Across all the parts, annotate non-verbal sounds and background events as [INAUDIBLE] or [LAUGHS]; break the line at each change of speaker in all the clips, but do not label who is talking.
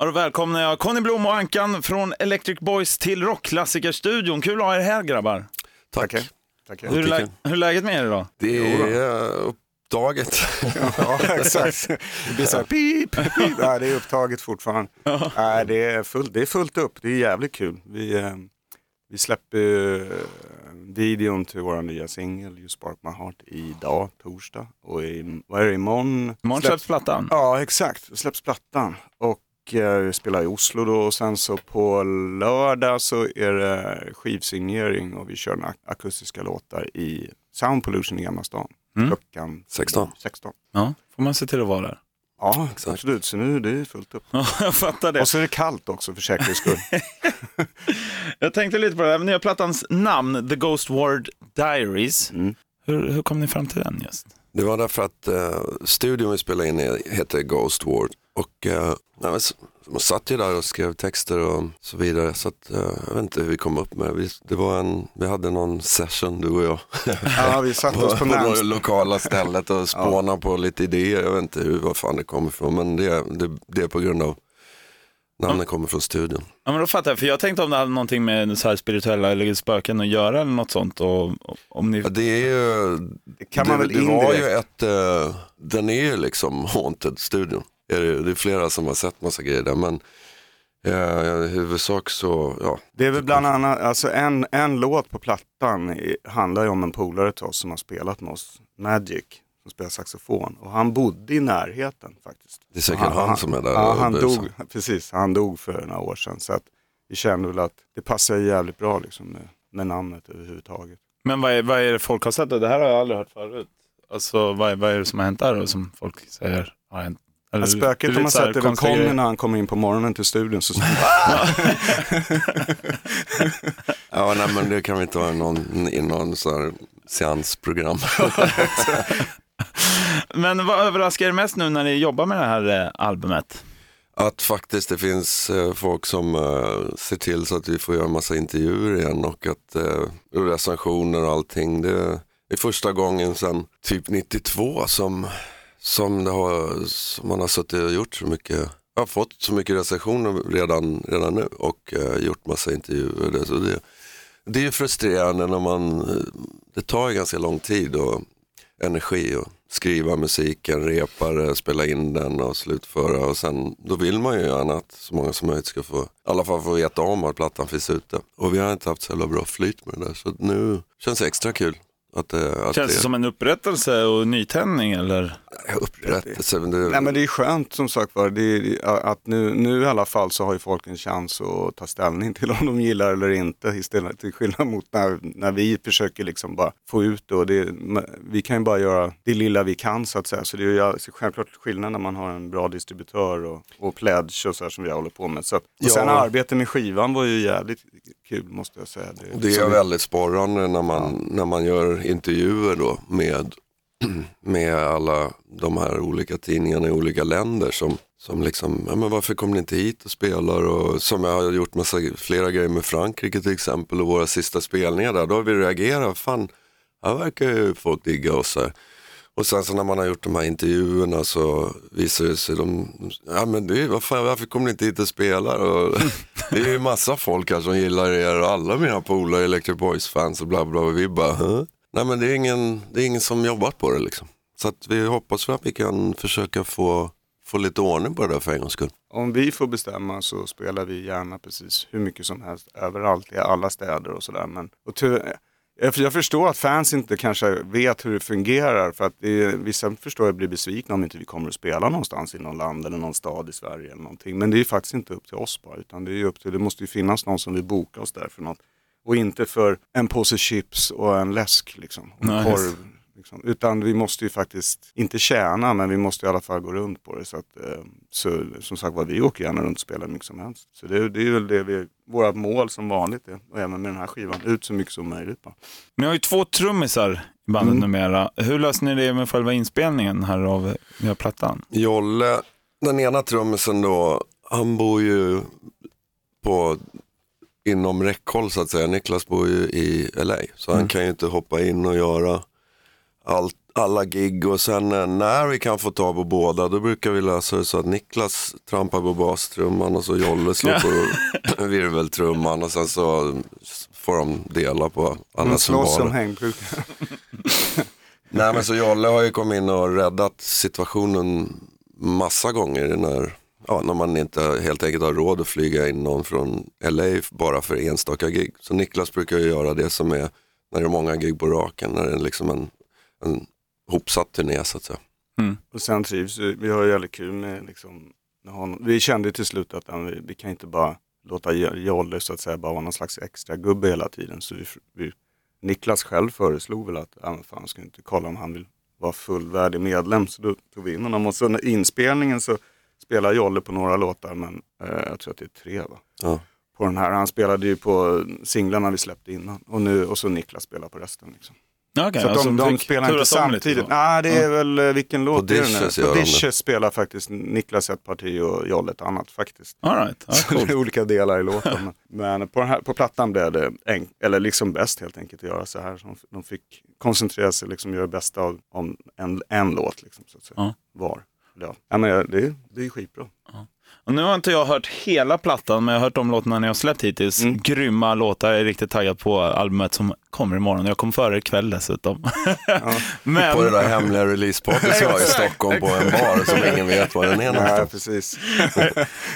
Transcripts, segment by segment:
Ja, då välkomnar jag Conny Blom och Ankan från Electric Boys till Rockklassikerstudion. Kul att ha er här grabbar.
Tack.
Tackar. Tackar.
Hur är, lä- hur är läget med er idag?
Det är upptaget. [LAUGHS]
Ja, exakt. Det blir så här pip, pip. Nej, det är upptaget fortfarande. Nej, det, är fullt, det är fullt upp, det är jävligt kul. Vi, eh, vi släpper eh, videon till vår nya singel You Spark My Heart idag, torsdag. Och i, vad är det, imorgon?
Imorgon
släpps-
släpps plattan.
Ja, exakt. Släpps plattan. Och eh, vi spelar i Oslo då och sen så på lördag så är det skivsignering och vi kör några akustiska låtar i Sound Pollution i Gamla stan.
Mm.
Klockan
16.
16.
Ja, får man se till att vara där.
Ja,
Exakt.
absolut. Så nu är det fullt upp. [LAUGHS]
Ja, jag fattar det.
Och så är det kallt också för säkerhets skull. [LAUGHS]
Jag tänkte lite på det här, nya plattans namn, The Ghost Ward Diaries.
Mm.
Hur, hur kom ni fram till den just?
Det var därför att uh, studion vi spelade in i heter Ghost Ward. Och s- man satt ju där och skrev texter och så vidare. Så att, eh, jag vet inte hur vi kom upp med det. Vi, det. Var en, vi hade någon session du och jag.
Ja, vi satte oss på
på det
närmst.
lokala stället och [LAUGHS] spåna på lite idéer. Jag vet inte hur, var fan det kommer ifrån. Men det, det, det är på grund av namnet kommer från studion.
Ja, men då fattar jag, för jag tänkte om det hade någonting med så här spirituella eller spöken att göra eller något sånt. Och, om ni...
Ja, det är ju,
Det kan man
det,
väl
det var ju ett, eh, den är ju liksom haunted studion. Är det, det är flera som har sett massa grejer där men eh, i huvudsak så, ja.
Det är väl bland annat, alltså en, en låt på plattan i- handlar ju om en polare till oss som har spelat med oss, Magic, som spelar saxofon. Och han bodde i närheten faktiskt.
Det är säkert han, som är där
Ja,
och
han dog, [LAUGHS] precis, han dog för några år sedan. Så att vi kände väl att det passar jävligt bra liksom med, med namnet överhuvudtaget.
Men vad är, vad är det folk har sett? Det här har jag aldrig hört förut. Alltså vad är, vad är det som har hänt där då, som folk säger har hänt? Eller,
Att spöket
det är
har man Conny
grejer.
när han kommer in på morgonen till studion. Så [LAUGHS]
Ja, nej men det kan vi inte vara någon, i någon så här seansprogram. [LAUGHS]
Men vad överraskar er mest nu när ni jobbar med det här eh, albumet?
Att faktiskt det finns eh, folk som eh, ser till så att vi får göra massa intervjuer igen och att eh, och recensioner och allting. Det är första gången sedan typ 92 som, som, det har, som man har suttit och gjort så mycket. Jag har fått så mycket recensioner redan, redan nu och eh, gjort massa intervjuer. Det, så det, det är frustrerande när man, eh, det tar ju ganska lång tid och energi att skriva musiken, repa det, spela in den och slutföra och sen då vill man ju gärna att så många som möjligt ska få, i alla fall få veta om att plattan finns ute. Och vi har inte haft så jävla bra flyt med det där så nu känns det extra kul. Att det, att
Känns det som en upprättelse och nytändning eller?
upprättelse. men Det,
Nej men det är skönt som sagt var, är, att nu, nu i alla fall så har ju folk en chans att ta ställning till om de gillar eller inte istället till skillnad mot när, när vi försöker liksom bara få ut det och det, vi kan ju bara göra det lilla vi kan så att säga. Så det är ju självklart skillnad när man har en bra distributör och, och pledge och så här som vi håller på med. Så att, och
Ja.
sen arbetet med skivan var ju jävligt kul måste jag säga.
Det
så
är
vi-
väldigt sporrande när man, när man gör intervjuer då med, med alla de här olika tidningarna i olika länder som, som liksom, ja, men varför kommer ni inte hit och spelar? Och som jag har gjort massa, flera grejer med Frankrike till exempel och våra sista spelningar där, då har vi reagerat, fan, här verkar ju folk digga oss här. Och sen så när man har gjort de här intervjuerna så visar det sig, de, ja men det är, vad fan, varför kommer ni inte hit och spelar? Och, det är ju massa folk här som gillar er och alla mina polare är Electric Boys-fans och bla bla. Och vi bara, huh? nej men det är, ingen, det är ingen som jobbat på det liksom. Så att vi hoppas väl att vi kan försöka få, få lite ordning på det där för en gångs skull.
Om vi får bestämma så spelar vi gärna precis hur mycket som helst överallt i alla städer och sådär. Men och jag jag förstår att fans inte kanske vet hur det fungerar för att det är, vissa förstår jag blir besvikna om inte vi kommer att spela någonstans i någon land eller någon stad i Sverige eller någonting. Men det är ju faktiskt inte upp till oss bara utan det är upp till, det måste ju finnas någon som vill boka oss där för något. Och inte för en påse chips och en läsk liksom. Och
Nej,
korv. Liksom. Utan vi måste ju faktiskt, inte tjäna, men vi måste i alla fall gå runt på det. Så, att, eh, så som sagt var, vi åker gärna runt och spelar hur mycket som helst. Så det, det är väl det vi, våra mål som vanligt är. Och även med den här skivan, ut så mycket som möjligt. Bara.
Ni har ju två trummisar i bandet
Mm.
numera. Hur löser ni det med själva inspelningen här av nya plattan?
Jolle, den ena trummisen då, han bor ju på inom räckhåll så att säga. Niklas bor ju i LA så han
Mm.
kan ju inte hoppa in och göra allt, alla gig och sen eh, när vi kan få tag på båda då brukar vi lösa det så att Niklas trampar på bastrumman och så Jolle slår på [LAUGHS] virveltrumman och sen så får de dela på alla
Man slåss om
cymbaler.
hängbrukar. [LAUGHS]
Nej men så Jolle har ju kommit in och räddat situationen massa gånger när, ja, när man inte helt enkelt har råd att flyga in någon från LA bara för enstaka gig. Så Niklas brukar ju göra det som är när det är många gig på raken, när det är liksom en, en hopsatt turné så att säga.
Och sen trivs vi. Vi har ju jävligt kul med, liksom, med honom. Vi kände till slut att vi, vi kan inte bara låta Jo- Jolle så att säga bara vara någon slags extra gubbe hela tiden. Så vi, vi, Niklas själv föreslog väl att ja, men fan, ska inte kolla om han vill vara fullvärdig medlem. Så då tog vi in honom. Och så under inspelningen så spelar Jolle på några låtar, men eh, jag tror att det är tre va?
Ja.
På den här. Han spelade ju på singlarna vi släppte innan. Och, nu, och så Niklas spelar på resten. Liksom.
Okej,
Så
alltså,
de, de spelar inte samtidigt. Nej, det är väl eh, vilken låt
På
är det
Dishes
nu? Dishes spelar faktiskt Niklas ett parti och Jolle ett annat faktiskt.
All right. ja,
Så det är olika delar i låten. Men, på, den här, på plattan blev det enk, eller liksom bäst helt enkelt att göra så här. Så de, de fick koncentrera sig liksom göra det bästa av om en, en låt liksom, så att säga.
Ja.
Var. Ja. Ja, men det, är- det är skitbra.
Och nu har inte jag hört hela plattan, men jag har hört de låtarna ni har släppt hittills.
Mm.
Grymma låtar, jag är riktigt taggad på albumet som kommer imorgon. Jag kommer före ikväll dessutom. [LAUGHS] men,
På det där hemliga releasepartyt som var i [LAUGHS] Stockholm på en bar som [LAUGHS] ingen vet vad den är någonstans.
precis.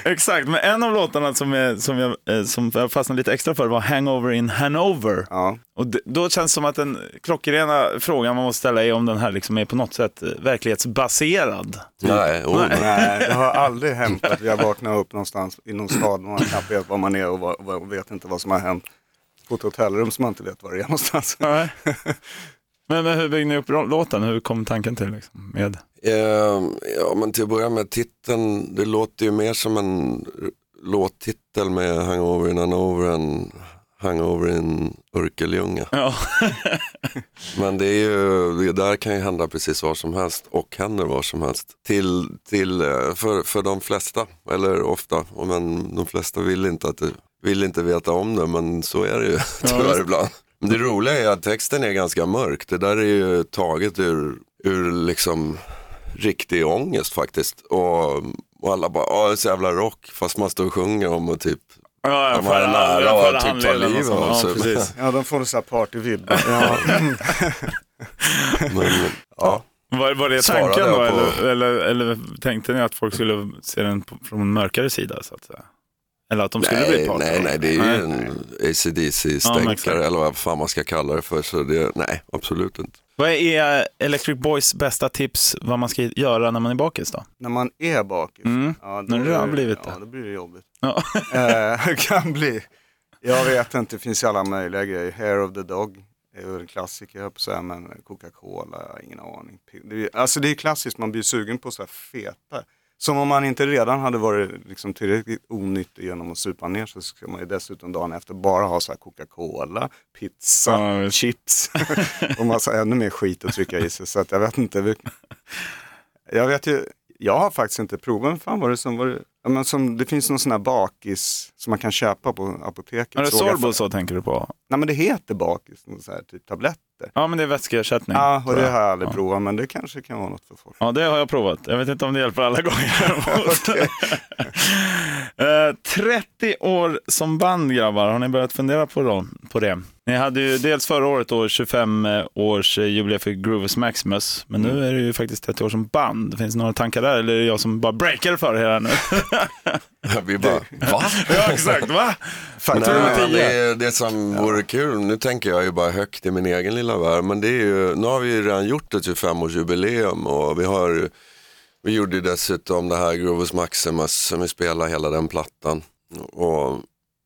exakt, men en av låtarna som jag, som, jag, eh, som jag fastnade lite extra för var Hangover in Hanover.
Ja.
Och då känns det som att den klockrena frågan man måste ställa är om den här liksom är på något sätt eh, verklighetsbaserad.
Nej, oh, nej.
Nej, det har aldrig hänt att jag vaknar upp någonstans i någon stad och man knappt vet var man är och, vad, och vet inte vad som har hänt. På ett hotellrum som man inte vet var det är någonstans.
Nej. men, men hur byggde ni upp låten? Hur kom tanken till? Liksom, med?
Eh, ja, men till att börja med titeln, det låter ju mer som en låttitel med Hangover in Hanover än Hangover in Örkelljunga.
Ja. [LAUGHS]
Men det, är ju, det där kan ju hända precis var som helst och händer var som helst. Till, till, eh, för, för de flesta, eller ofta, men de flesta vill inte, att vill inte veta om det, men så är det ju [LAUGHS] tyvärr
visst.
ibland. Men det roliga är att texten är ganska mörk. Det där är ju taget ur, ur liksom riktig ångest faktiskt. Och, och alla bara, ja det är så jävla rock, fast man står och sjunger om och typ
Ja,
De en nära
förra
typ
och
livet av sig.
precis.
Ja, de får en sån här partyvibb. Ja. [LAUGHS]
Men, ja.
Var, var det tanken då? Eller, eller, eller tänkte ni att folk skulle se den på, från en mörkare sida? Så att säga? Eller att de skulle bli
Nej,
party?
nej, nej, det är ju
Nej.
en
Ja.
ACDC-stänkare eller vad fan man ska kalla det för. Så det, nej, absolut inte.
Vad är Electric Boys bästa tips vad man ska göra när man är bakis då?
När man är bakis.
Mm.
Ja,
När det har blivit
ja,
det.
då blir det jobbigt.
Ja. [LAUGHS]
Eh, det kan bli. Jag vet inte, det finns ju alla möjliga grejer. Hair of the Dog är väl en klassiker, jag på men Coca-Cola, jag har ingen aning. Det är, alltså det är klassiskt, man blir sugen på så här feta. Som om man inte redan hade varit liksom tillräckligt onyttig genom att supa ner så ska man ju dessutom dagen efter bara ha så här Coca-Cola, pizza,
visst.
chips [LAUGHS] och massa ännu mer skit att trycka i sig. Så att jag vet inte. Jag vet ju, jag har faktiskt inte provat, men fan var det som var det? Ja, men som, det finns någon sån här bakis som man kan köpa på apoteket.
Är det Sorbo så tänker du på?
Nej men det heter bakis, någon sån här typ tabletter.
Ja, men det är vätskeersättning.
Ja, och det har jag aldrig
Ja.
provat, men det kanske kan vara något för folk.
Ja, det har jag provat. Jag vet inte om det hjälper alla gånger. [LAUGHS] [LAUGHS] Eh, 30 år som band grabbar, har ni börjat fundera på, då, på det? Ni hade ju dels förra året då 25 års eh, jubileum för Groovers Maximus, men
Mm.
nu är det ju faktiskt 30 år som band. Finns det några tankar där eller är det jag som bara breakar för er här nu? [LAUGHS]
Vi bara, va?
ja, exakt. Va?
Nej,
10.
det, är det som vore kul, nu tänker jag ju bara högt i min egen lilla värld, men det är ju, nu har vi ju redan gjort ett 25-årsjubileum och vi har, vi gjorde ju dessutom det här Grovers Maximus som vi spelade hela den plattan och,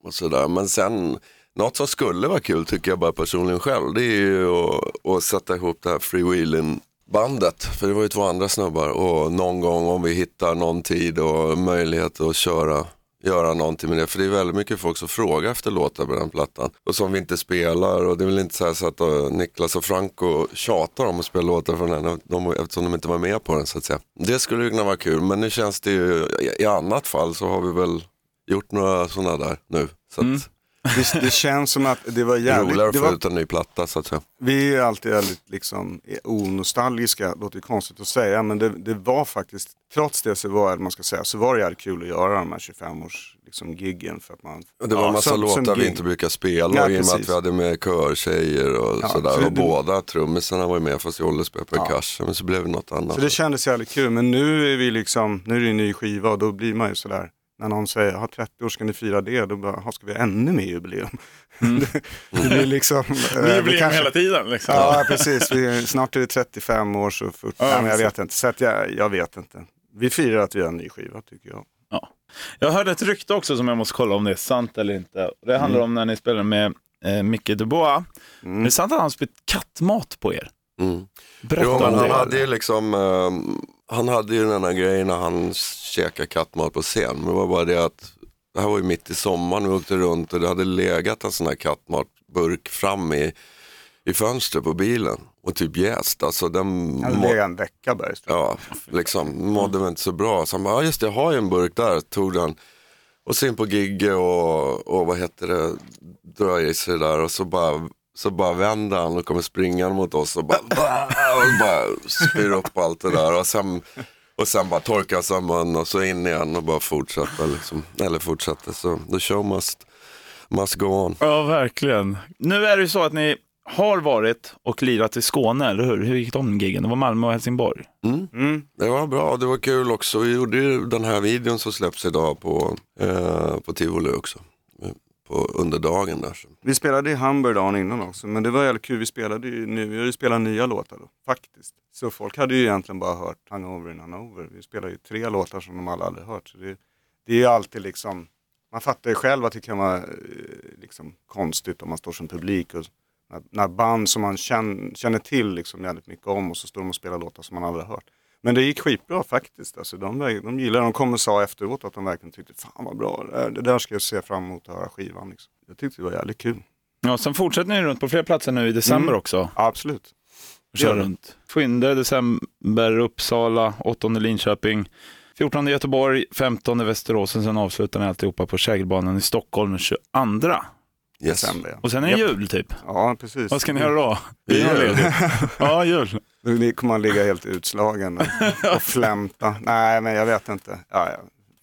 och sådär. Men sen, något som skulle vara kul tycker jag bara personligen själv, det är ju att, att sätta ihop det här freewheeling bandet, för det var ju två andra snubbar och någon gång om vi hittar någon tid och möjlighet att köra göra någonting med det. För det är väldigt mycket folk som frågar efter låtar på den plattan. Och som vi inte spelar. Och det är väl inte så, här så att eh, Niklas och Franco tjatar om att spela låtar från den. De, eftersom de inte var med på den så att säga. Det skulle ju kunna vara kul. Men nu känns det ju, i, i annat fall så har vi väl gjort några sådana där nu. Så att,
Mm
det, det känns som att det var jävligt...
Roligare att
det
få
var,
ut en ny platta så att säga.
vi är alltid väldigt liksom onostalgiska, låter ju konstigt att säga, men det, det var faktiskt, trots det så var, man ska säga, så var det jävligt kul att göra de här 25-års liksom, giggen. För att man,
Och Det var en massa
som- som
låtar vi
gig.
inte brukar spela
Ja,
och i och med att vi hade med körtjejer och
Ja,
sådär.
så det-
och båda trummisarna var ju med fast Jolle spelade percussion. Men så blev det något annat.
Så det kändes jävligt kul, men nu är vi liksom, nu är det en ny skiva och då blir man ju sådär, när någon säger, har 30 år ska ni fira det, då bara, "Jaha, ska vi ha ännu mer jubileum? [LAUGHS] det, det blir liksom... [LAUGHS] eh,
Vi
vi
blir
kanske-
hela tiden liksom.
Ja, precis. Vi, snart är det 35 år, så 40,
Ja,
ja, men jag vet inte. Så att jag, jag vet inte. Vi firar att vi har en ny skiva, tycker jag.
Jag hörde ett rykte också som jag måste kolla om det är sant eller inte. Det handlar om när ni spelade med eh, Micke Dubois.
Mm.
Är det sant att han spelade kattmat på er?
Mm.
Berätta
Jo,
om
men han
det.
hade ju liksom, eh, han hade ju den här grejen när han käkade kattmat på scen. Men det var bara det att, det här var ju mitt i sommaren, vi åkte runt och det hade legat en sån här kattmatburk fram i, i fönstret på bilen. Och typ jäst, alltså den må-
legat en vecka Bergström.
Ja, liksom mådde väl inte så bra. Så han bara, ja just det, jag har ju en burk där, tog den. Och sen på gigge och, och vad heter det, drar i sig där och så bara, så bara vänder han och kommer springande mot oss och bara, och bara spyr upp allt det där. Och sen, och sen bara torkar sig mun och så in igen och bara fortsätter liksom. Eller fortsätter, så the show must, must go on.
Ja, verkligen. Nu är det ju så att ni har varit och lirat i Skåne, eller hur? Hur gick de giggen? Det var Malmö och Helsingborg.
Mm.
Det var bra, det var kul också. Vi gjorde ju den här videon som släpps idag på, eh, på Tivoli också. På, under dagen där.
Vi spelade i Hamburg dagen innan också, men det var jävligt kul. Vi spelade ju nu, vi har ju spelat nya låtar då, faktiskt. Så folk hade ju egentligen bara hört Hangover in Hanover. Vi spelade ju tre låtar som de alla hade hört. Så det, det är ju alltid liksom, man fattar ju själv att det kan vara eh, liksom konstigt om man står som publik och när, när band som man känner, känner till liksom jävligt mycket om och så står de och spelar låtar som man aldrig har hört. Men det gick skitbra faktiskt. Alltså, de, de gillade De kom och sa efteråt att de verkligen tyckte fan vad bra det där, det där ska jag se fram emot att höra skivan. Liksom. Jag tyckte det var jävligt kul.
Ja, sen fortsätter ni runt på fler platser nu i december
Mm.
också.
Absolut.
Kör runt. 7 december Uppsala, 8 Linköping, 14 Göteborg, 15 Västerås och sen avslutar ni alltihopa på Kägelbanan i Stockholm den 22.
Yes.
December, ja.
Och sen är det
Japp.
jul typ.
Ja, precis.
Vad ska ni göra då?
Det är jul. [LAUGHS]
Ja, jul.
Nu kommer man ligga helt utslagen och- och flämta. Nej, men jag vet inte. Ja, ja.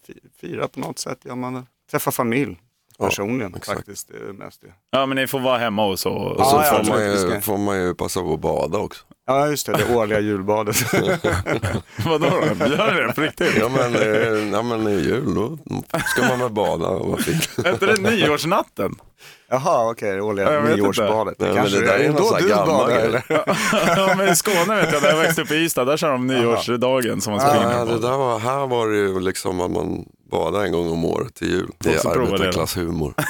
Fi- Fira på något sätt gör man det. Träffa familj.
Ja,
Personligen
exakt.
faktiskt. Det är mest det.
Ja, men ni får vara hemma och så.
Och
Ja,
så
ja,
får, man ju, får man ju passa på att bada också.
Ja, just det. Det årliga julbadet. [LAUGHS]
Vadå då? Gör ni det på riktigt?
Ja men, eh, ja, men i jul då ska man väl bada och vara fint.
Är inte det nyårsnatten?
Jaha, okej.
Ja,
årliga nyårsbadet.
Nej,
Kanske
det där är någon sån här gammal grej. [LAUGHS]
Ja, men i Skåne vet jag, där jag växte upp i Ystad, där kör de nyårsdagen som man springer
Ja,
på.
det där var, här var det ju liksom att man badar en gång om året till jul. Det är arbetarklasshumor. [LAUGHS]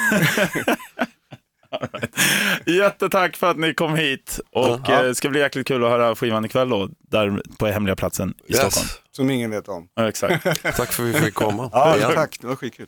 Jättetack för att ni kom hit och eh, det ska bli jäkligt kul att höra skivan ikväll då, där på hemliga platsen i Stockholm.
Yes.
Som ingen vet om.
Ja, exakt.
Tack för att vi fick komma.
Ja, tack. Det var skitkul.